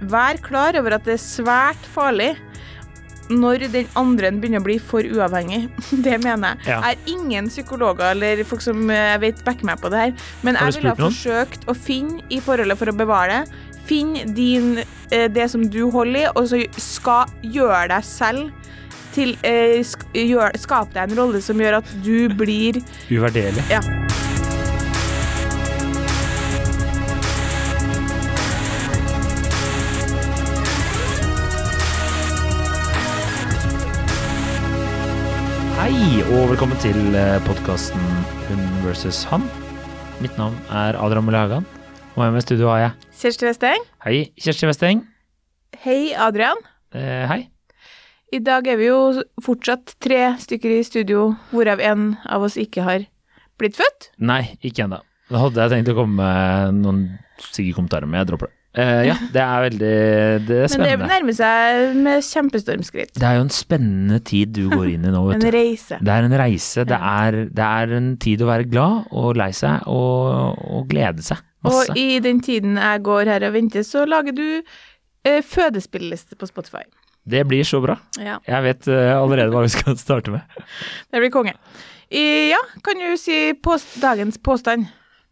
vær klar over at det er svært farlig når den andre begynner å bli for uavhengig. Det mener jeg. Ja. Jeg er ingen psykologer eller folk som eh, jeg vet backer meg på det her, men jeg ville ha forsøkt å finne i forholdet for å bevare det. Finn din, eh, det som du holder i, og så skal gjøre deg selv til eh, sk gjør, Skap deg en rolle som gjør at du blir Uvurderlig. Ja. Hei, og velkommen til podkasten Hun versus han. Mitt navn er Adrian Mulle Hagan, og med meg i studio har jeg Kjersti Westeng. Hei, Kjersti Westeng. Hei, Adrian. Eh, hei. I dag er vi jo fortsatt tre stykker i studio, hvorav en av oss ikke har blitt født. Nei, ikke ennå. Da hadde jeg tenkt å komme med noen stygge kommentarer, men jeg dropper det. Eh, ja, det er veldig Det er Men det nærmer seg med kjempestormskritt. Det er jo en spennende tid du går inn i nå, vet En reise. Det er en reise. Det er, det er en tid å være glad og lei seg og, og glede seg masse. Og i den tiden jeg går her og venter, så lager du eh, fødespilleliste på Spotify. Det blir så bra. Ja, Jeg vet uh, allerede hva vi skal starte med. det blir konge. I, ja, kan du si pås- dagens påstand?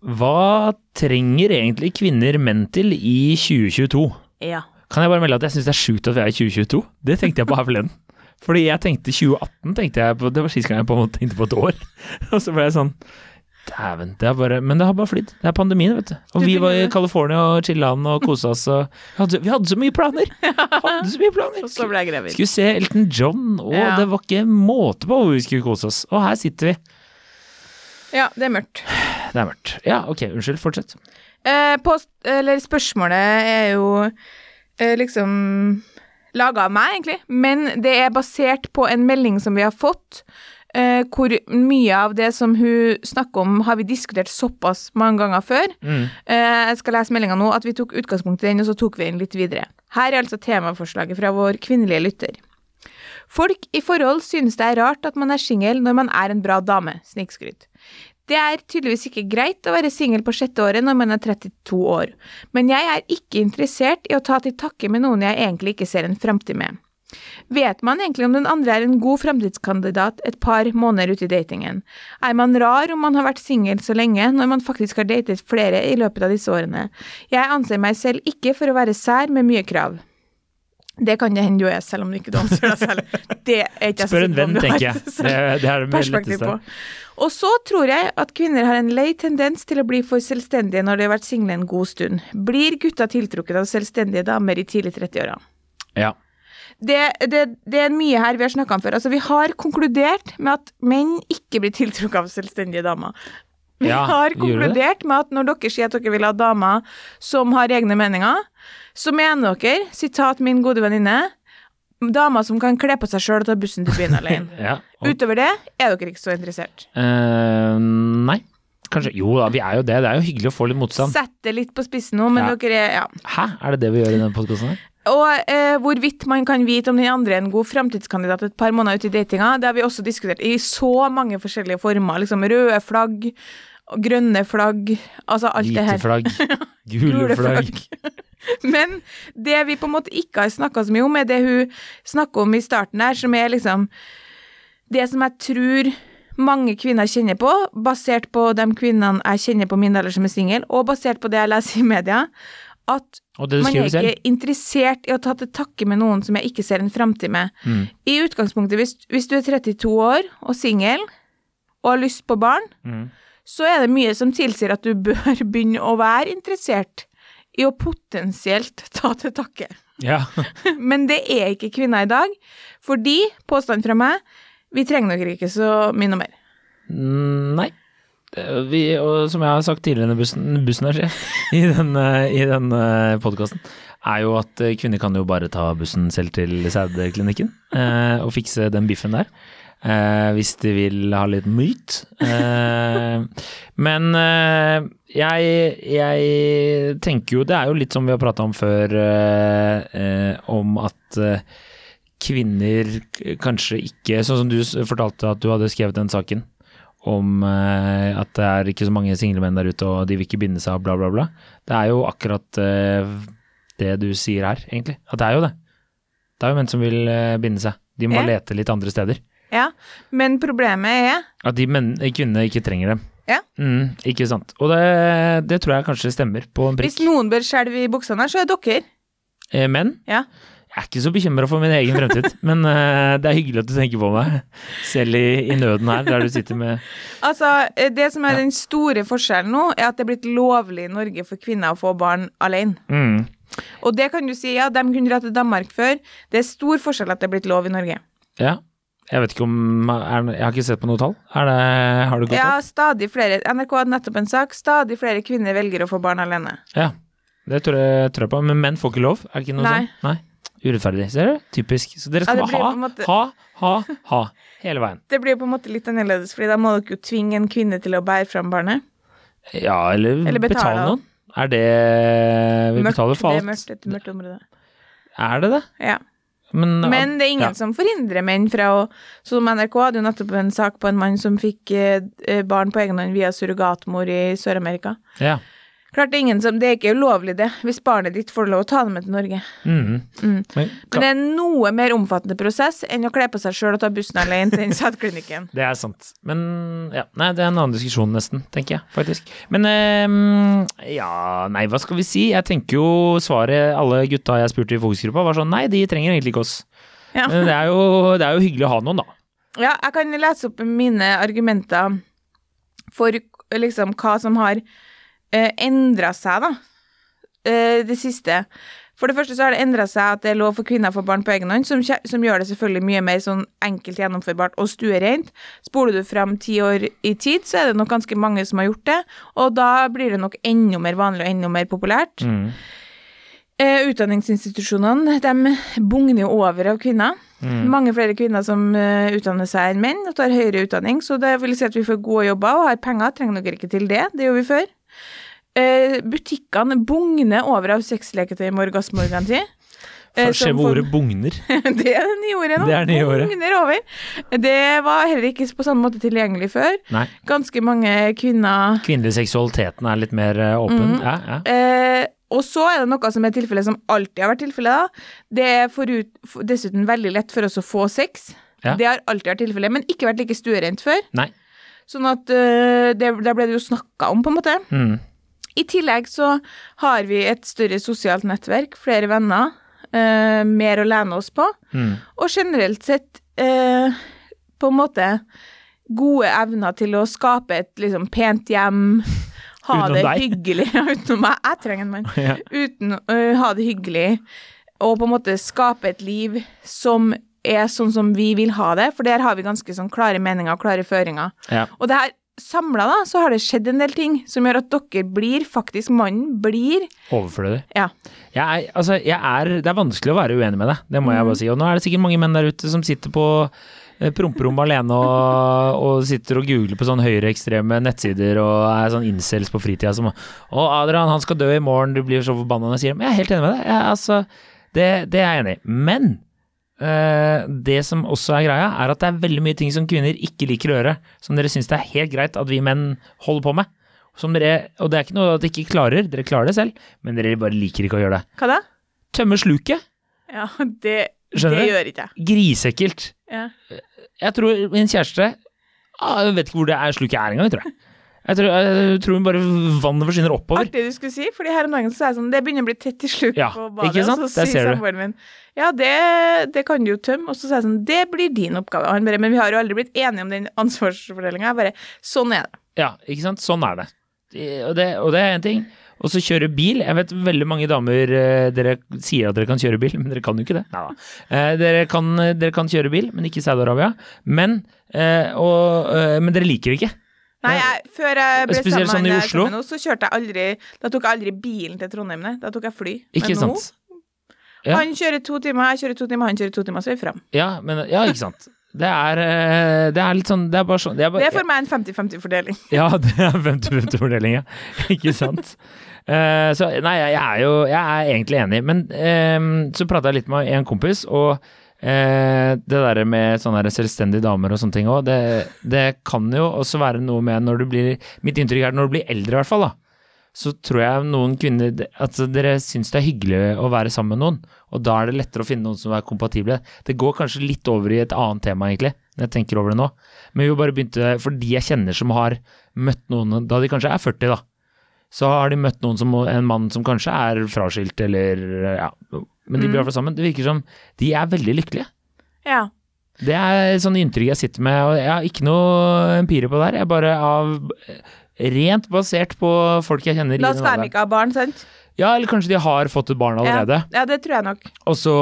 Hva trenger egentlig kvinner menn til i 2022? Ja. Kan jeg bare melde at jeg syns det er sjukt at vi er i 2022? Det tenkte jeg på her forleden. Fordi jeg tenkte 2018, tenkte jeg på, det var sist gang jeg på en måte tenkte på et år. Og så ble jeg sånn Dæven, det er bare Men det har bare flydd. Det er pandemien, vet du. Og vi var i California og chilla'n og kosa oss og vi hadde, vi hadde så mye planer! Hadde så mye planer. Så ble jeg gravid. Skulle se Elton John, og det var ikke måte på hvor vi skulle kose oss. Og her sitter vi. Ja, det er mørkt. Det er mørkt. Ja, ok, unnskyld. Fortsett. Eh, post, eller spørsmålet er jo eh, liksom laga av meg, egentlig, men det er basert på en melding som vi har fått, eh, hvor mye av det som hun snakker om, har vi diskutert såpass mange ganger før. Mm. Eh, jeg skal lese meldinga nå, at vi tok utgangspunkt i den, og så tok vi den litt videre. Her er altså temaforslaget fra vår kvinnelige lytter. Folk i forhold synes det er rart at man er singel når man er en bra dame, snikskryt. Det er tydeligvis ikke greit å være singel på sjette året når man er 32 år, men jeg er ikke interessert i å ta til takke med noen jeg egentlig ikke ser en framtid med. Vet man egentlig om den andre er en god framtidskandidat et par måneder ute i datingen? Er man rar om man har vært singel så lenge, når man faktisk har datet flere i løpet av disse årene? Jeg anser meg selv ikke for å være sær med mye krav. Det kan det hende du er, selv om du ikke anser deg selv. Det er ikke Spør en venn, tenker jeg. Det, det er det mer perspektiv letteste. på. Og så tror jeg at kvinner har en lei tendens til å bli for selvstendige når de har vært single en god stund. Blir gutta tiltrukket av selvstendige damer i tidlig 30-åra? Ja. Det, det, det er mye her vi har snakka om før. Altså, vi har konkludert med at menn ikke blir tiltrukket av selvstendige damer. Vi Ja, har konkludert med at når dere sier at dere vil ha damer som har egne meninger, så mener dere, sitat min gode venninne, damer som kan kle på seg sjøl og ta bussen til byen alene. ja. Og, Utover det er dere ikke så interessert. Uh, nei. Kanskje Jo da, vi er jo det. Det er jo hyggelig å få litt motstand. Sett det litt på spissen nå, men Ja. dere er ja. Hæ, er det det vi gjør i denne podkasten her? Og eh, hvorvidt man kan vite om den andre er en god framtidskandidat et par måneder ute i datinga, det har vi også diskutert i så mange forskjellige former. Liksom røde flagg, grønne flagg, altså alt det Hvite her. flagg, gule Gule flagg. Men det vi på en måte ikke har snakka så mye om, er det hun snakker om i starten her, som er liksom Det som jeg tror mange kvinner kjenner på, basert på de kvinnene jeg kjenner på min alder som er singel, og basert på det jeg leser i media, at man er ikke selv. interessert i å ta til takke med noen som jeg ikke ser en framtid med. Mm. I utgangspunktet, hvis, hvis du er 32 år og singel og har lyst på barn, Mm. så er det mye som tilsier at du bør begynne å være interessert i å potensielt ta til takke. Ja. Men det er ikke kvinner i dag, fordi, påstand fra meg, vi trenger nok ikke så mye noe mer. Mm, Nei. Vi, og som jeg har sagt tidligere i bussen, bussen her, i denne, i denne podkasten, er jo at eh, kvinner kan jo bare ta bussen selv til sædklinikken eh, og fikse den biffen der. Eh, hvis de vil ha litt myt. Eh, men eh, jeg, jeg tenker jo Det er jo litt som vi har prata om før, eh, eh, om at eh, kvinner kanskje ikke Sånn som du fortalte at du hadde skrevet den saken om at det er ikke så mange single menn der ute, og de vil ikke binde seg og bla, bla, bla. Det er jo akkurat det du sier her, egentlig. At det er jo det. Det er jo menn som vil binde seg. De må Ja. lete litt andre steder. Ja, men problemet er At de kvinnene ikke trenger dem. Ja. Mm, ikke sant. Og det, det tror jeg kanskje stemmer på en prikk. Hvis noen bør skjelve i buksene så er det dere. Eh, men Ja. Jeg er ikke så bekymra for min egen fremtid, men eh, det er hyggelig at du tenker på meg. Selv i, i nøden her, der du sitter med Altså, eh, det som er Ja. den store forskjellen nå, er at det er blitt lovlig i Norge for kvinner å få barn alene. mm, Og det kan du si, ja, de kunne dra til Danmark før. Det er stor forskjell at det er blitt lov i Norge. Ja. Jeg vet ikke om er, Jeg har ikke sett på noe tall. Det, har det gått Ja, opp? stadig flere, NRK hadde nettopp en sak, stadig flere kvinner velger å få barn alene. Ja. Det tror jeg, tror jeg på. Men menn får ikke lov? Er det ikke noe Nei. sånn? Nei. Urettferdig. Ser du? Typisk. Så dere skal ja, bare på måte- ha, ha, ha, ha. Hele veien. Det blir på en måte litt annerledes, fordi da må dere jo tvinge en kvinne til å bære fram barnet. Ja, eller, Eller betale, betale noen. Er det Vi Mørkt, betaler for det er mørkt, et mørkt område. Er det det? Ja. Men, Men det er ingen ja. som forhindrer menn fra å Som NRK hadde jo nettopp en sak på en mann som fikk eh, barn på egen hånd via surrogatmor i Sør-Amerika. Ja. Klart det er ingen som Det er ikke ulovlig, det, hvis barnet ditt får lov å ta det med til Norge. Mm. Mm. Men, Men det er noe mer omfattende prosess enn å kle på seg sjøl og ta bussen alene til den sædklinikken. Det er sant. Men ja, nei, det er en annen diskusjon nesten, tenker jeg faktisk. Men ehm, ja, nei, hva skal vi si? Jeg tenker jo svaret alle gutta jeg spurte i fokusgruppa var sånn nei, de trenger egentlig ikke oss. Ja. Men det er jo, det er jo hyggelig å ha noen, da. Ja, jeg kan lese opp mine argumenter for liksom hva som har uh, endra seg, da, eh, det siste. For det første så har det endra seg at det er lov for kvinner å få barn på egen hånd, som, som gjør det selvfølgelig mye mer sånn enkelt gjennomførbart og stuereint. Spoler du fram ti år i tid, så er det nok ganske mange som har gjort det, og da blir det nok enda mer vanlig og enda mer populært. Mm. Eh, utdanningsinstitusjonene de bugner jo over av kvinner. Mm. Mange flere kvinner som uh, utdanner seg enn menn og tar høyere utdanning, så det vil si at vi får gode jobber og har penger. Trenger dere ikke til det, det gjorde vi før. Eh, butikkene bugner over av sexleketøy med orgasmeorganti. Eh, Se hvor ordet bugner. det er det nye ordet nå. Det er nye ordet. Bugner over. Det var heller ikke på samme måte tilgjengelig før. Nei. Ganske mange kvinner Kvinnelig seksualiteten er litt mer eh, åpen. Mm. Ja, ja. Eh, og så er det noe som er tilfellet som alltid har vært tilfellet. Det er forut, for, dessuten veldig lett for oss å få sex. Ja. Det har alltid vært tilfellet, men ikke vært like stuerent før. Nei. Sånn at uh, det, der ble det jo snakka om, på en måte. Mm. I tillegg så har vi et større sosialt nettverk, flere venner, eh, mer å lene oss på, Mm. og generelt sett eh, på en måte gode evner til å skape et liksom pent hjem, ha Utenom det deg. hyggelig ja, Utenom meg, jeg trenger en mann. Ja. Uten å ha det hyggelig, og på en måte skape et liv som er sånn som vi vil ha det, for der har vi ganske sånn klare meninger og klare føringer. Ja. Og det her samla, da, så har det skjedd en del ting som gjør at dere blir, faktisk mannen blir Overflødig. Ja. Jeg er, altså, jeg er, det er vanskelig å være uenig med deg, det må Mm. jeg bare si. Og nå er det sikkert mange menn der ute som sitter på promperommet alene og, og sitter og googler på sånne høyreekstreme nettsider og er sånn incels på fritida som Å, Adrian, han skal dø i morgen, du blir så forbanna når jeg sier. Men jeg er helt enig med deg. Jeg, altså, det, det er jeg enig i. Men eh, det som også er greia, er at det er veldig mye ting som kvinner ikke liker å gjøre, som dere syns det er helt greit at vi menn holder på med. Som dere, og det er ikke noe at dere ikke klarer, dere klarer det selv, men dere bare liker ikke å gjøre det. Hva da? Tømme sluket. Ja, det, det gjør ikke jeg. Grisekkelt. Ja. Jeg tror min kjæreste ah, Jeg vet ikke hvor det er sluket er engang, tror jeg. Jeg tror, jeg tror hun bare vannet forsvinner oppover. Artig du skulle si, fordi her om dagen så er det sånn Det begynner å bli tett i sluk Ja, på badet. ikke sant? Og så sier ser samboeren min ja, det, det kan du jo tømme. Og så sier jeg sånn Det blir din oppgave. Og han bare Men vi har jo aldri blitt enige om den ansvarsfordelinga. Jeg bare Sånn er det. Ja, ikke sant. Sånn er det. Og det, og det er én ting. Og så kjøre bil. Jeg vet veldig mange damer eh, Dere sier at dere kan kjøre bil, men dere kan jo ikke det. Eh, dere, kan, dere kan kjøre bil, men ikke i Saudi-Arabia. Men, eh, og, eh, men dere liker det ikke. Nei, jeg, før jeg ble Spesielt sammen sånn sammen med nå, så kjørte jeg aldri Da tok jeg aldri bilen til Trondheim, nei. Da tok jeg fly. Ikke Men nå sant? Ja. Han kjører to timer, jeg kjører to timer, han kjører to timer, så er vi fram. Ja, men, ja, ikke sant. Det er, eh, det er litt sånn Det er bare sånn det er bare, Det er for meg en 50-50-fordeling. Ja, det er 50-50-fordeling, ja. Ikke sant? Uh, så nei, jeg er jo Jeg er egentlig enig, men eh, så prata jeg litt med en kompis, og eh, det der med sånne der selvstendige damer og sånne ting òg, det, det kan jo også være noe med når du blir Mitt inntrykk er når du blir eldre, i hvert fall, da. så tror jeg noen kvinner At dere syns det er hyggelig å være sammen med noen, og da er det lettere å finne noen som er kompatible. Det går kanskje litt over i et annet tema, egentlig, når jeg tenker over det nå. Men vi bare begynte, for de jeg kjenner som har møtt noen da de kanskje er 40, da, så har de møtt noen som en mann som kanskje er fraskilt, eller ja, men de blir i hvert fall sammen. Det virker som de er veldig lykkelige. Ja. Det er sånn inntrykk jeg sitter med, og jeg har ikke noe empire på det her. Jeg er bare av Rent basert på folk jeg kjenner. La Da være de ikke ha barn, sant? Ja, eller kanskje de har fått et barn allerede, Ja, ja, det tror jeg nok. og så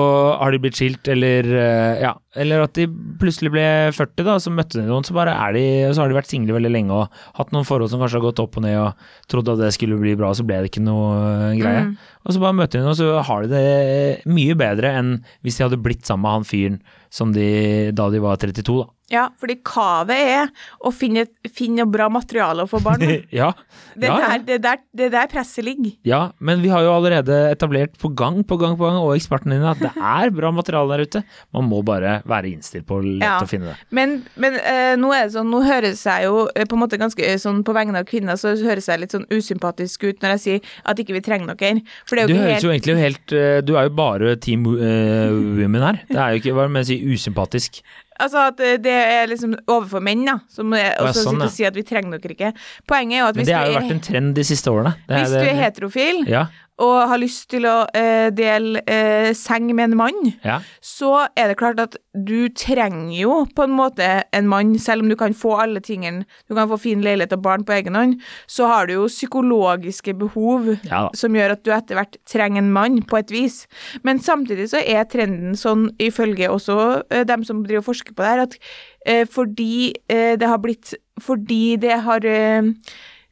har de blitt skilt, eller eh, ja, eller at de plutselig ble 40, da, så møtte de noen, så bare er de, så har de vært single veldig lenge og hatt noen forhold som kanskje har gått opp og ned og trodde at det skulle bli bra, og så ble det ikke noe eh, greie. Mm. Og så bare møter de noen, og så har de det mye bedre enn hvis de hadde blitt sammen med han fyren som de da de var 32, da. Ja, fordi kavet er å finne, finne bra materiale få barn ja, Det ja, der, det der, det der presset ligger. Ja, men vi har jo allerede etablert på gang på gang på gang, og ekspertene dine, at det er bra materiale der ute. Man må bare være innstilt på lett Ja. å finne det. Men, men uh, nå er det sånn, nå høres jeg jo eh, på en måte ganske eh, sånn på vegne av kvinner, så høres jeg litt sånn usympatisk ut når jeg sier at ikke vi trenger noe. For det er Du høres helt jo egentlig helt uh, Du er jo bare team uh, women her. Det er jo ikke hva med å si usympatisk. Altså at det er liksom overfor menn, da, som er, Å, ja, også sånn, sitter ja. og sier at vi trenger dere ikke. Poenget er jo at Men er det har jo er, vært en trend de siste årene. Det er hvis det- du er heterofil Ja, og har lyst til å eh, dele eh, seng med en mann, ja. så er det klart at du trenger jo på en måte en mann, selv om du kan få alle tingene, du kan få fin leilighet og barn på egen hånd, så har du jo psykologiske behov Ja som gjør at du etter hvert trenger en mann, på et vis. Men samtidig så er trenden sånn, ifølge også eh, dem som driver og forsker på det her, at eh, fordi eh, det har blitt Fordi det har eh,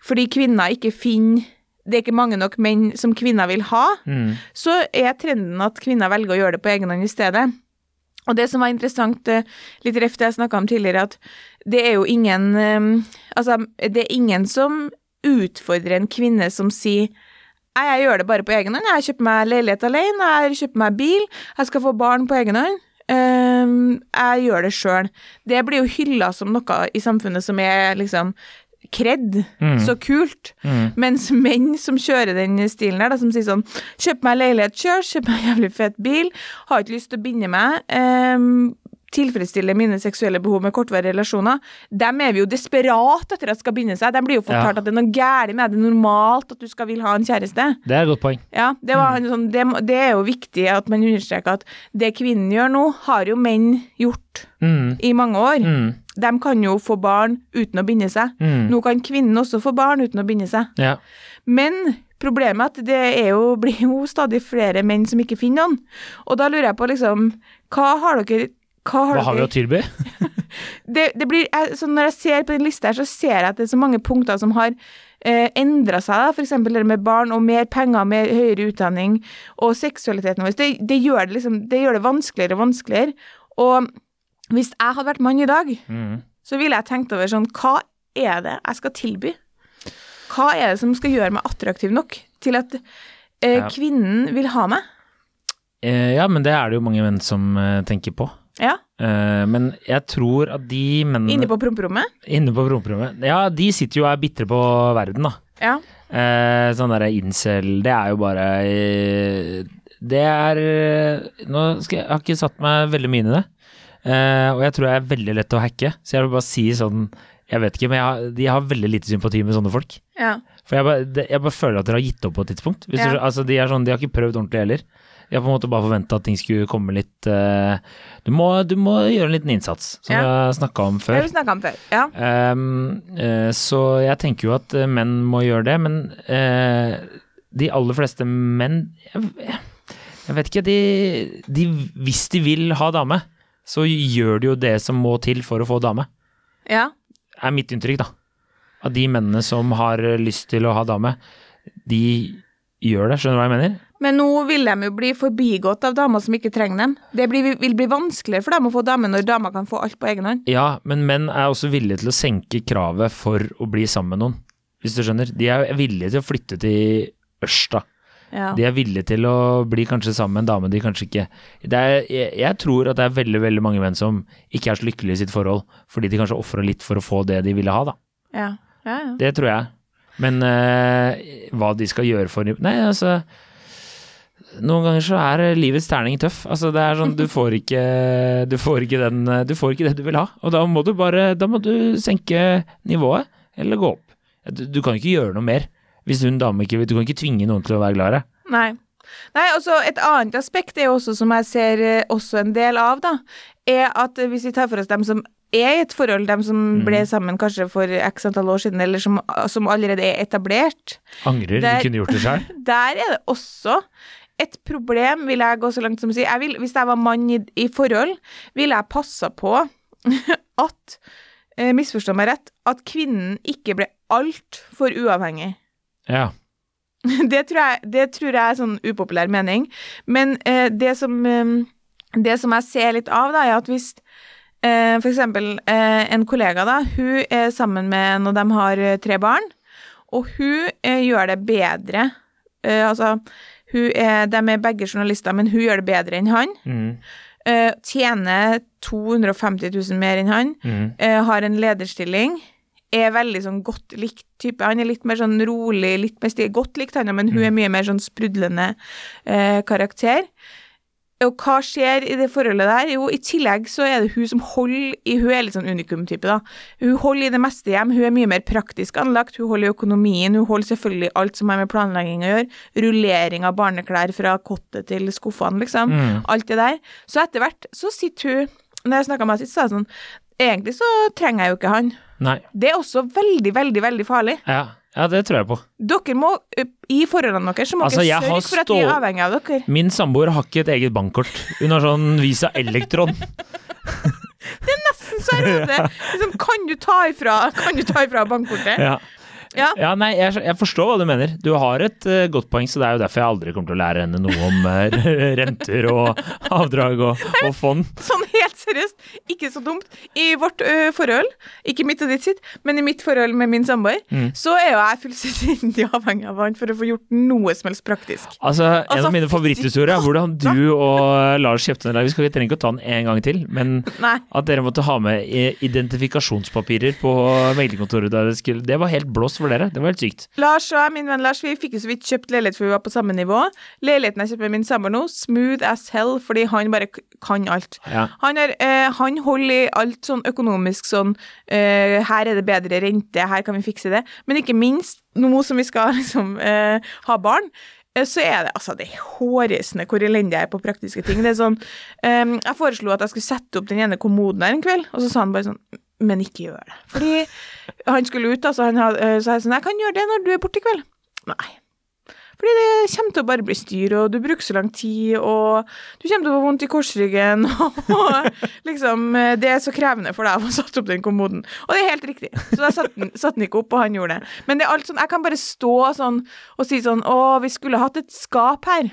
Fordi kvinner ikke finner det er ikke mange nok menn som kvinner vil ha, Mm. så er trenden at kvinner velger å gjøre det på egen hånd i stedet. Og det som var interessant, eh, litt ref det jeg snakka om tidligere, at det er jo ingen eh, Altså, det er ingen som utfordrer en kvinne som sier Nei, jeg gjør det bare på egen hånd. Jeg kjøper meg leilighet alene, jeg kjøper meg bil, jeg skal få barn på egen hånd. Ehm, jeg gjør det sjøl. Det blir jo hylla som noe i samfunnet som er liksom kred. Mm. Så kult. Mm. Mens menn som kjører den stilen her, da, som sier sånn Kjøp meg leilighet sjøl, kjøp meg en jævlig fet bil, har ikke lyst til å binde meg. ehm, tilfredsstille mine seksuelle behov med kortvarige relasjoner. Dem er vi jo desperat etter at skal binde seg. De blir jo fortalt Ja. at det er noe galt med det. Normalt at du skal vil ha en kjæreste. Det er et godt poeng. Ja, det, var en sånn, det, det er jo viktig at man understreker at det kvinnen gjør nå, har jo menn gjort Mm. i mange år. Mm. De kan jo få barn uten å binde seg. Mm. Nå kan kvinnen også få barn uten å binde seg. Ja. Men problemet er at det er jo, blir jo stadig flere menn som ikke finner noen. Og da lurer jeg på liksom, hva har dere hva har Hva har vi å tilby? det, det blir, Når jeg ser på den lista her, så ser jeg at det er så mange punkter som har eh, endra seg. F.eks. det med barn og mer penger, mer høyere utdanning og seksualiteten vår. Det, det, gjør det, liksom, det gjør det vanskeligere og vanskeligere. Og hvis jeg hadde vært mann i dag, Mm. så ville jeg tenkt over sånn Hva er det jeg skal tilby? Hva er det som skal gjøre meg attraktiv nok til at eh, kvinnen vil ha meg? Eh, ja, men det er det jo mange menn som eh, tenker på. Ja, Uh, men jeg tror at de mennene Inne på promperommet? Inne på promperommet Ja, de sitter jo og er bitre på verden, da. Ja. Uh, sånn derre incel, det er jo bare eh, Det er Nå skal jeg, jeg har ikke satt meg veldig mye inn i det. Uh, og jeg tror jeg er veldig lett å hacke, så jeg vil bare si sånn Jeg vet ikke, men jeg har, de har veldig lite sympati med sånne folk. ja. For jeg bare, jeg bare føler at dere har gitt opp på et tidspunkt. Ja. du, altså, de, er sånn, de har ikke prøvd ordentlig heller. Har på en måte bare forventa at ting skulle komme litt uh, du, må, du må gjøre en liten innsats, som Ja. vi har snakka om Det før. har om før. Ja. Um, uh, så jeg tenker jo at eh, menn må gjøre det, men uh, de aller fleste menn jeg, jeg vet ikke, de, de Hvis de vil ha dame, så gjør de jo det som må til for å få dame. ja. Er mitt inntrykk, da. Av de mennene som har lyst til å ha dame, de gjør det. Skjønner du hva jeg mener? Men nå vil de jo bli forbigått av damer som ikke trenger dem. Det blir, vil bli vanskeligere for dem å få damer når damer kan få alt på egen hånd. Ja, men menn er også villige til å senke kravet for å bli sammen med noen, hvis du skjønner. De er villige til å flytte til Ørsta. Ja. De er villige til å bli kanskje sammen med en dame de kanskje ikke det er, jeg, jeg tror at det er veldig veldig mange menn som ikke er så lykkelige i sitt forhold, fordi de kanskje ofrer litt for å få det de ville ha, da. Ja. Ja, ja. Det tror jeg. Men eh, hva de skal gjøre for Nei, altså Noen ganger så er livets terning tøff. Altså det er sånn, du får ikke, du får ikke, den, du får ikke det du vil ha. Og da må du bare Da må du senke nivået, eller gå opp. Du, du kan ikke gjøre noe mer. Hvis hun dame ikke Du kan ikke tvinge noen til å være glad i deg. Nei. Nei, altså Et annet aspekt er jo også, som jeg ser eh, også en del av, da, er at hvis vi tar for oss dem som er i et forhold, dem som Mm. ble sammen kanskje for x antall år siden, eller som, som allerede er etablert, Angrer. Der- de kunne gjort det sjøl. der er det også et problem, vil jeg gå så langt som å si. Jeg vil, hvis jeg var mann i, i forhold, ville jeg passa på at, eh, misforstå meg rett, at kvinnen ikke ble altfor uavhengig. Ja. Det tror, jeg, det tror jeg er sånn upopulær mening. Men eh, det, som, eh, det som jeg ser litt av, da, er at hvis eh, eksempel eh, en kollega, da, hun er sammen med en, og de har eh, tre barn, og hun eh, gjør det bedre. Eh, altså, er, de er begge journalister, men hun gjør det bedre enn han. Mm. Uh, tjener 250 000 mer enn han. Mm. Uh, har en lederstilling, er veldig sånn godt likt type. Han er litt mer sånn rolig, litt mer stil, godt likt han, men hun er mye mer sånn sprudlende uh, karakter. Og hva skjer i det forholdet der? Jo, i tillegg så er det hun som holder i Hun er litt sånn unikum-type, da. Hun holder i det meste hjem, hun er mye mer praktisk anlagt, hun holder i økonomien, hun holder selvfølgelig alt som har med planlegging å gjøre. Rullering av barneklær fra kottet til skuffene, liksom. Mm. Alt det der. Så etter hvert så sitter hun Når jeg snakka med henne sist, sa jeg sånn Egentlig så trenger jeg jo ikke han. Nei. Det er også veldig, veldig, veldig farlig. Ja. Ja, det tror jeg på. Dere må, ø, i forholdene deres, så må Altså, dere sørge for at vi er avhengig av dere. Min samboer har ikke et eget bankkort. Hun har sånn Visa Elektron. Så er det liksom, Kan du ta ifra, kan du ta ifra bankkortet? Ja. Ja. Ja, nei, jeg, jeg forstår hva du mener. Du har et uh, godt poeng, så det er jo derfor jeg aldri kommer til å lære henne noe om uh, renter og avdrag og, og fond. Sånn helt seriøst, ikke så dumt. I vårt ø, forhold, ikke mitt og ditt sitt, men i mitt forhold med min samboer, Mm. så er jo jeg fullstendig avhengig av han for å få gjort noe som helst praktisk. Altså, En Altså, av mine favoritthistorier er hvordan du og Lars kjøpte den. Vi skal trenger ikke å ta den en gang til, men Nei. at dere måtte ha med identifikasjonspapirer på meglerkontoret Det var helt blåst for dere. Det var helt sykt. Lars og jeg, min venn Lars, vi fikk jo så vidt kjøpt leilighet, for vi var på samme nivå. Leiligheten jeg kjøper med min samboer nå, smooth as hell, fordi han bare kan alt. Ja. Han, er, eh, han holder i alt sånn økonomisk sånn eh, Her er det bedre rente, her kan vi fikse det. Men ikke minst, nå som vi skal liksom eh, ha barn, eh, så er det altså det er hårreisende hvor elendig jeg er på praktiske ting. Det er sånn eh, Jeg foreslo at jeg skulle sette opp den ene kommoden her en kveld, og så sa han bare sånn Men ikke gjør det. Fordi han skulle ut, altså. så han hadde, eh, så jeg sånn Jeg kan gjøre det når du er borte i kveld. Nei. Fordi det kommer til å bare bli styr, og du bruker så lang tid, og du kommer til å få vondt i korsryggen, og liksom eh, Det er så krevende for deg å få satt opp den kommoden. Og det er helt riktig. Så da satte den, satt den ikke opp, og han gjorde det. Men det er alt sånn Jeg kan bare stå sånn og si sånn Å, vi skulle hatt et skap her.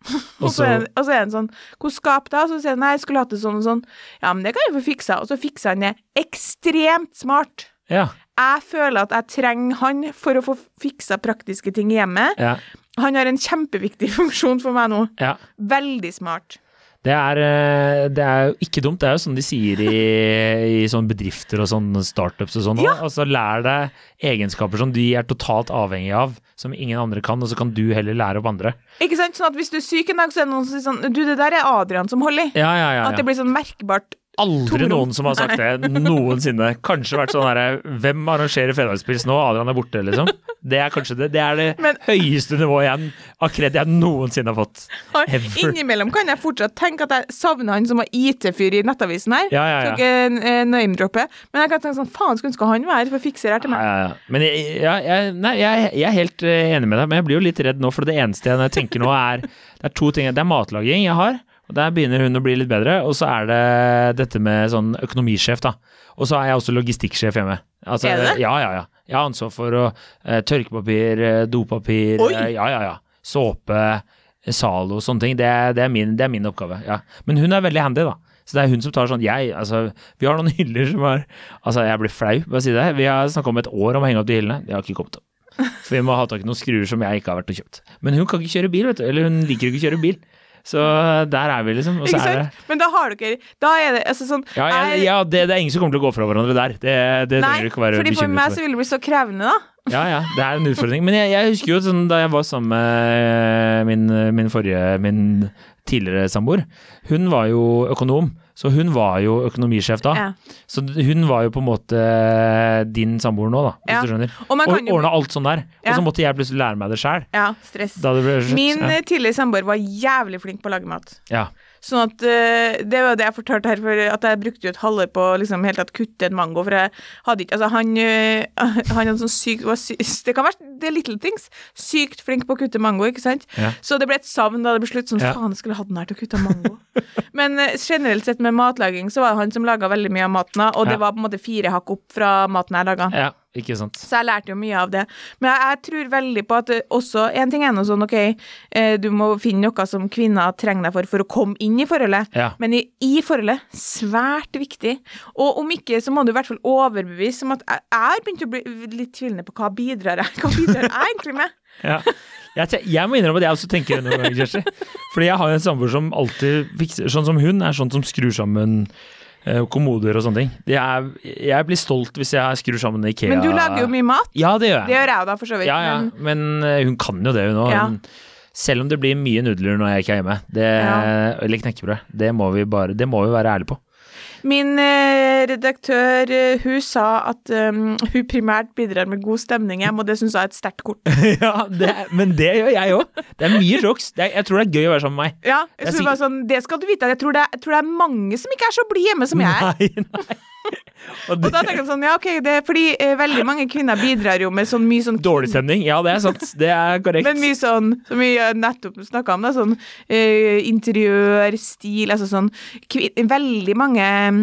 Og så, er, og så er han sånn Hvor skap da? Og så sier han nei, jeg skulle hatt det sånn og sånn. Ja, men det kan jeg få fiksa. Og så fikser han det ekstremt smart. Ja. Jeg føler at jeg trenger han for å få fiksa praktiske ting i hjemmet. ja. Han har en kjempeviktig funksjon for meg nå. ja. Veldig smart. Det er, eh, det er jo ikke dumt. Det er jo sånn de sier i, i sånne bedrifter og sånne startups og sånn. Ja. Altså Lær deg egenskaper som de er totalt avhengig av, som ingen andre kan, og så kan du heller lære opp andre. Ikke sant? Sånn at hvis du er syk en dag, så er det noen som sier sånn Du, det der er Adrian som holder i. Ja, ja, ja. At det blir sånn merkbart. Aldri Torom. noen som har sagt det noensinne. Kanskje vært sånn herre Hvem arrangerer fredagspils nå? Adrian er borte, liksom. Det er kanskje det. Det er det Men- høyeste nivået jeg, av kred jeg noensinne har fått. Ever. Innimellom kan jeg fortsatt tenke at jeg savner han som var IT-fyr i Nettavisen her. Ja, ja, ja. Ikke eh, name-droppe. Men jeg kan tenke sånn Faen, skulle ønske han var her for å fikse det her til meg. ja, ja. Men jeg, jeg, nei, jeg, jeg er helt eh, enig med deg, men jeg blir jo litt redd nå, for det eneste jeg tenker nå, er Det er to ting. Det er matlaging jeg har, og der begynner hun å bli litt bedre. Og så er det dette med sånn økonomisjef, da. Og så er jeg også logistikksjef hjemme. Altså, Er det? Ja, ja, ja. Jeg har ansvar for å, eh, tørkepapir, eh, dopapir, Oi! eh, ja, ja, ja. Såpe, eh, Zalo, sånne ting. Det, det, er min, det er min oppgave. ja. Men hun er veldig handy, da. Så det er hun som tar sånn Jeg, altså Vi har noen hyller som er Altså, jeg blir flau, bare si det. Vi har snakka om et år om å henge opp de hyllene. Det har ikke kommet opp. For vi må ha tak i noen skruer som jeg ikke har vært og kjøpt. Men hun kan ikke kjøre bil, vet du. Eller hun liker ikke å kjøre bil. Så der er vi, liksom. Og så Ikke det sant? Men da har dere Da er det altså sånn Ja, jeg- ja det, det er ingen som kommer til å gå fra hverandre der. Det, det Nei, trenger du ikke være fordi for meg så vil det bli så krevende, da. Ja, ja, det er en utfordring. Men jeg, jeg husker jo sånn, da jeg var sammen med min, min forrige, min tidligere samboer, hun var jo økonom. Så hun var jo økonomisjef da. Ja. Så hun var jo på en måte din samboer nå, da, hvis Ja. du skjønner. Og Og ordna alt sånn der. Og så måtte jeg plutselig lære meg det sjæl. Ja, stress. Min ja. eh, tidligere samboer var jævlig flink på å lage mat. ja. Sånn at eh, Det var det jeg fortalte her, for at jeg brukte jo et halvår på liksom helt tatt kutte en mango. For jeg hadde ikke Altså, han, eh, han hadde sånn sykt Det kan være det er little things. Sykt flink på å kutte mango, ikke sant? Ja. Så det ble et savn da det ble slutt. Sånn, Ja. faen, jeg skulle hatt den her til å kutte mango. Men eh, generelt sett med matlaging, så var det han som laga veldig mye av maten, og det Ja. var på en måte fire hakk opp fra maten jeg laga. ja, ikke sant. Så jeg lærte jo mye av det. Men jeg, jeg tror veldig på at også En ting er noe sånn, OK, eh, du må finne noe som kvinner trenger deg for for å komme inn i forholdet. Ja. Men i, i forholdet, svært viktig. Og om ikke, så må du i hvert fall overbevise om at jeg, jeg har begynt å bli litt tvilende på hva bidrar jeg Hva bidrar jeg egentlig med? Ja. Jeg, jeg må innrømme at jeg også tenker det noen ganger, Kjersti. Fordi jeg har jo en samboer som alltid fikser Sånn som hun er sånn som skrur sammen kommoder og sånne ting. Det er, jeg blir stolt hvis jeg skrur sammen Ikea. Men du lager jo mye mat. Ja, det gjør Det jeg. gjør jeg da, for så vidt. Ja, ja. Men Men eh, hun kan jo det, hun òg. Ja. Selv om det blir mye nudler når jeg ikke er hjemme, det, eller knekkebrød, det må vi bare Det må vi være ærlige på. Min eh, redaktør, eh, hun sa at um, hun primært bidrar med god stemning hjem, og det syns jeg er et sterkt kort. ja, det, men det gjør jeg òg. Det er mye jokes. Er, jeg tror det er gøy å være sammen med meg. Ja, Jeg hun var sånn, det skal du vite. Jeg tror det, jeg tror det er mange som ikke er så blide hjemme som jeg er. Nei, nei. Og Og da tenker jeg sånn, ja ok, det er fordi eh, veldig mange kvinner bidrar jo med sånn mye sånn Dårlig stemning. Ja, det er sant. Det er korrekt. Men mye sånn, som vi nettopp snakka om, da, sånn eh, interiør, stil, altså sånn kvin, Veldig mange mm,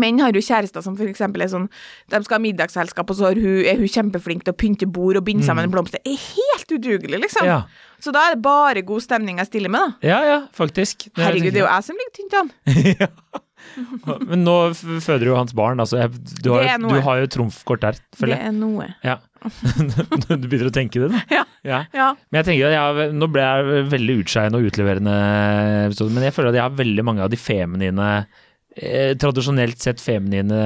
Menn har jo kjærester som eksempel er sånn De skal ha middagsselskap, og så er hun, er hun kjempeflink til å pynte bord og binde sammen blomster. Er helt udugelig, liksom. Mm. Ja. Så da er det bare god stemning jeg stiller med, da. Ja, ja, faktisk. Det er- Herregud, det er jo jeg som ligger tynt an. Men nå føder jo hans barn, altså. Jeg, du, har, Det er du har jo trumfkort der, Det føler jeg. er noe. Ja. du begynner å tenke det, da. Ja. Ja. Ja. Men jeg tenker at jeg Nå ble jeg veldig utskeiende og utleverende, men jeg føler at jeg har veldig mange av de feminine eh, Tradisjonelt sett feminine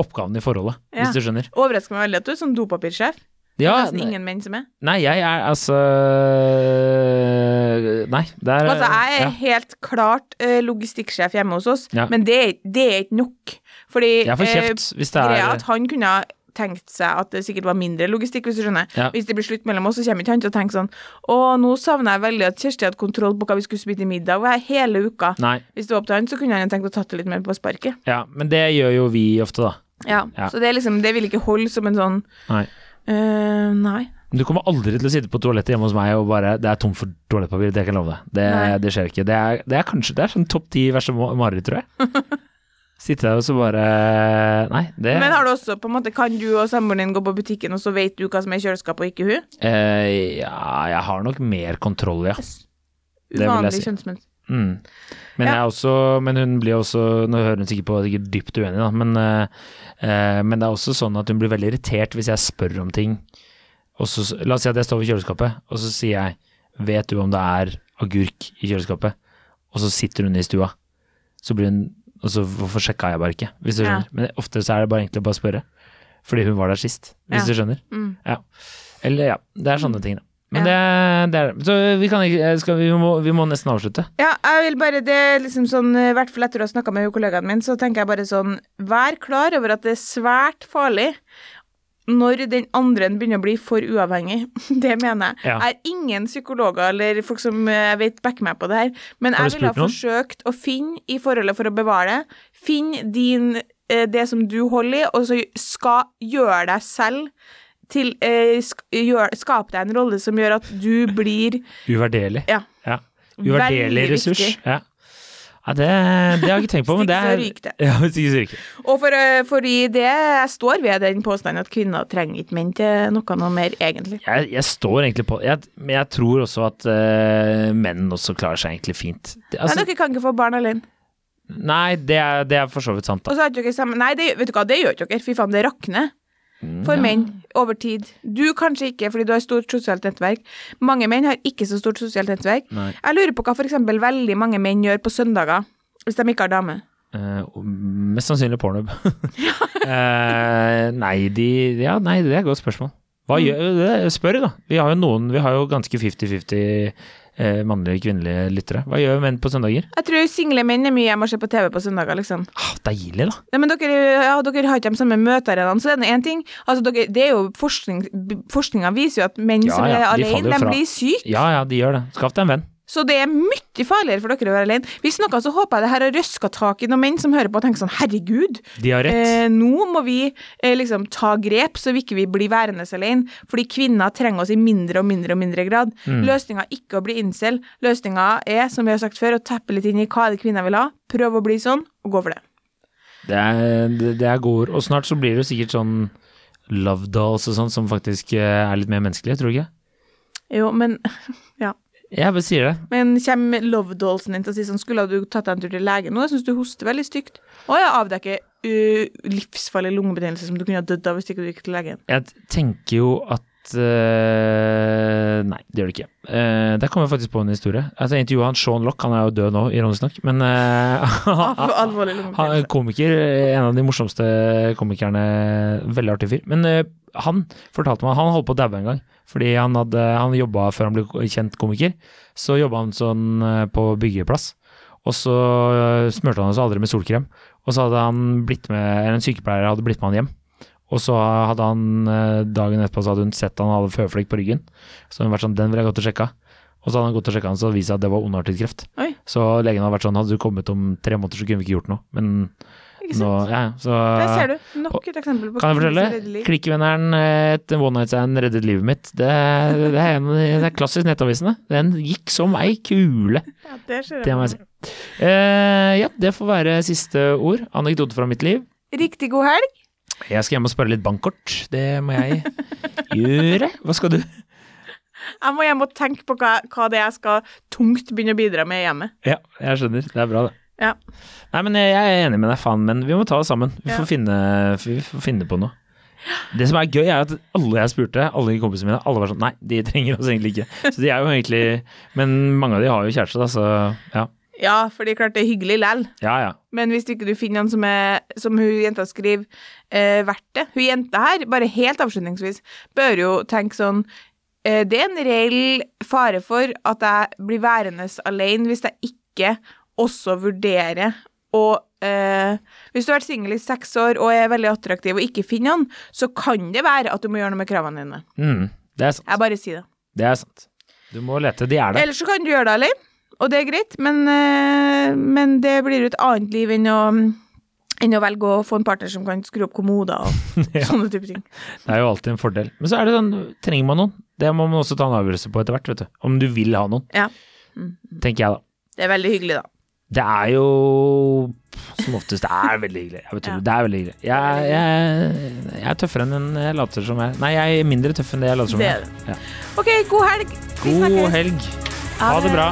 oppgavene i forholdet, Ja. hvis du skjønner. Overrasker meg veldig at du er sånn dopapirsjef. Det er nesten ingen menn som er. nei, jeg er altså Nei, det er Altså, jeg er ja. helt klart eh, logistikksjef hjemme hos oss, Ja. men det, det er ikke nok. Fordi Jeg får eh, kjeft hvis det er greia at han kunne tenkt seg at det sikkert var mindre logistikk, hvis du skjønner. Ja. Hvis det blir slutt mellom oss, så kommer ikke han til å tenke sånn Å, nå savner jeg veldig at Kjersti hadde kontroll på hva vi skulle spise til middag hver hele uka. Nei. Hvis det var opp til han, så kunne han tenkt å tatt det litt mer på sparket. Ja, men det gjør jo vi ofte, da. Ja. Ja. Så det er liksom Det vil ikke holde som en sånn Nei. Uh, Nei. Men Du kommer aldri til å sitte på toalettet hjemme hos meg og bare Det er tomt for toalettpapir, det kan jeg love deg. Det, det skjer ikke. Det er, det er kanskje Det er sånn topp ti verste ma- mareritt, tror jeg. Sitte der og så bare Nei, det Men har du også på en måte Kan du og samboeren din gå på butikken, og så vet du hva som er i kjøleskapet, og ikke hun? eh, Ja, jeg har nok mer kontroll, ja. Uvanlig si. kjønnsmønster. Mm. Men, Ja. også, men hun blir også Nå hører hun sikkert på sikkert dypt uenig, da, men, eh, eh, men det er også sånn at hun blir veldig irritert hvis jeg spør om ting. Og så, la oss si at jeg står ved kjøleskapet, og så sier jeg Vet du om det er agurk i kjøleskapet? Og så sitter hun i stua. Så blir hun Og så hvorfor sjekka jeg bare ikke, hvis du Ja. skjønner. Men ofte så er det bare egentlig bare å spørre. Fordi hun var der sist, hvis Ja. du skjønner. Mm. Ja. Eller ja. Det er sånne ting, da. Men det, det er Så vi kan ikke skal, vi, må, vi må nesten avslutte. Ja, jeg vil bare, det er liksom sånn, i hvert fall etter å ha snakka med kollegaen min, så tenker jeg bare sånn, vær klar over at det er svært farlig når den andre begynner å bli for uavhengig. Det mener jeg. Ja. Jeg er ingen psykologer eller folk som jeg vet backer meg på det her, men jeg ville ha forsøkt å finne i forholdet for å bevare det, finn din, eh, det som du holder i, og så skal gjøre deg selv til, eh, sk skap deg en rolle som gjør at du blir Uvurderlig. Ja. Ja. Uvurderlig ressurs. viktig. Ja. Ja, det, det har jeg ikke tenkt på, men det er. Ja, hvis ikke så ryker det. Og for, eh, fordi det jeg står ved den påstanden at kvinner trenger ikke menn til noe noe mer, egentlig. Jeg, jeg står egentlig på jeg, Men jeg tror også at uh, menn også klarer seg egentlig fint. Det, altså, Men dere kan ikke få barn alene. nei, det er, det er for så vidt sant, Og så ikke dere sammen Nei, det, vet du hva, det gjør ikke dere. Fy faen, det rakner for menn over tid. Du kanskje ikke, fordi du har stort sosialt nettverk. Mange menn har ikke så stort sosialt nettverk. Nei. Jeg lurer på hva eksempel veldig mange menn gjør på søndager, hvis de ikke har dame. Uh, mest sannsynlig pornhub. uh, nei, de Ja, nei, det er et godt spørsmål. Hva gjør det? Spør, da. Vi har jo noen Vi har jo ganske 50-50 eh, mannlige og kvinnelige lyttere. Hva gjør menn på søndager? Jeg tror single menn er mye hjemme og ser på TV på søndager, liksom. Ah, deilig, da. Ja, men dere, ja, dere har ikke de samme møtearenaene, så det er én ting. Altså, dere, det er jo forskning, Forskninga viser jo at menn Ja, som er ja, alene, de, de blir syke. Ja ja, de gjør det. Skaff deg en venn. Så det er mye farligere for dere å være alene. Hvis noe så håper jeg det her har røska tak i noen menn som hører på og tenker sånn herregud, De har rett. eh, nå må vi eh, liksom ta grep så vi ikke blir værende alene. Fordi kvinner trenger oss i mindre og mindre og mindre grad. Mm. Løsninga er ikke å bli incel. Løsninga er, som vi har sagt før, å teppe litt inn i hva er det kvinner vil ha. Prøve å bli sånn, og gå for det. Det er, det, er ord. Og snart så blir det jo sikkert sånn love dolls og sånn som faktisk eh, er litt mer menneskelige, tror du ikke? Jo, men Jeg bare sier det. Men kommer love-dollsen din til å si sånn Skulle du tatt deg en tur til legen nå? Jeg syns du hoster veldig stygt. Å ja, avdekker uh, livsfarlig lungebetennelse som du kunne ha dødd av hvis ikke du gikk til legen. Jeg tenker jo at uh, Nei, det gjør det ikke. Uh, der kom jeg faktisk på en historie. Altså, jeg intervjua han Sean Lock, han er jo død nå, ironisk nok. Men uh, han er komiker, en av de morsomste komikerne. Veldig artig fyr. Men uh, han fortalte meg han holdt på å daue en gang. Fordi han hadde han jobba før han ble kjent komiker. Så jobba han sånn eh, på byggeplass. Og så eh, smurte han seg aldri med solkrem. Og så hadde han blitt med, eller en sykepleier hadde blitt med han hjem. Og så hadde han eh, dagen etterpå så hadde hun sett han hadde føflekk på ryggen. Så hadde hun vært sånn, den vil jeg gått og sjekka. Og så hadde han gått og sjekka den, så hadde det vist seg at det var ondartet kreft. Oi. Så legen hadde vært sånn, hadde du kommet om tre måneder så kunne vi ikke gjort noe. Men Ikke nå, sant? ja, så Der ser du. Nok et eksempel på kan jeg fortelle? Klikkvenneren, eh, et one night stand reddet livet mitt. Det, det, er, en, det er klassisk Nettavisene. Den gikk som ei kule. Ja, det Det må jeg si. Uh, ja, det får være siste ord. Anekdote fra mitt liv. Riktig god helg. Jeg skal hjem og spørre litt bankkort. Det må jeg gjøre. Hva skal du? Jeg må hjem og tenke på hva, hva det er jeg skal tungt begynne å bidra med hjemme. Ja, jeg skjønner. Det er bra, det. Ja. Nei, men jeg jeg er enig med deg, faen, men vi må ta det sammen. Vi Ja. får, finne, vi får finne på noe. Det som er gøy, er at alle jeg spurte, alle kompisene mine, alle var sånn Nei, de trenger oss egentlig ikke. Så de er jo egentlig Men mange av de har jo kjæreste, da, så ja. Ja, for det er klart det er hyggelig lell. Ja ja. Men hvis ikke du finner noen som er, som hun jenta skriver, eh, verdt det Hun jenta her, bare helt avslutningsvis, bør jo tenke sånn eh, Det er en reell fare for at jeg blir værende alene hvis jeg ikke også vurdere å eh, Hvis du har vært singel i seks år og er veldig attraktiv og ikke finner noen, så kan det være at du må gjøre noe med kravene dine. Mm, det er sant. Jeg bare sier det. Det er sant. Du må lete. De er der. Ellers så kan du gjøre det alene, og det er greit, men, eh, men det blir jo et annet liv enn å, enn å velge å få en partner som kan skru opp kommoder og Ja. sånne type ting. Det er jo alltid en fordel. Men så er det sånn, trenger man noen? Det må man også ta en avgjørelse på etter hvert, vet du. Om du vil ha noen, Ja. tenker jeg da. Det er veldig hyggelig, da. Det er jo som oftest Det er veldig hyggelig. Ja. Det er veldig hyggelig. Jeg, jeg, jeg er tøffere enn jeg later som jeg. Nei, jeg er mindre tøff enn det jeg later som jeg er. Ja. OK, god helg. Vi God snakkes. helg. Ha det. bra.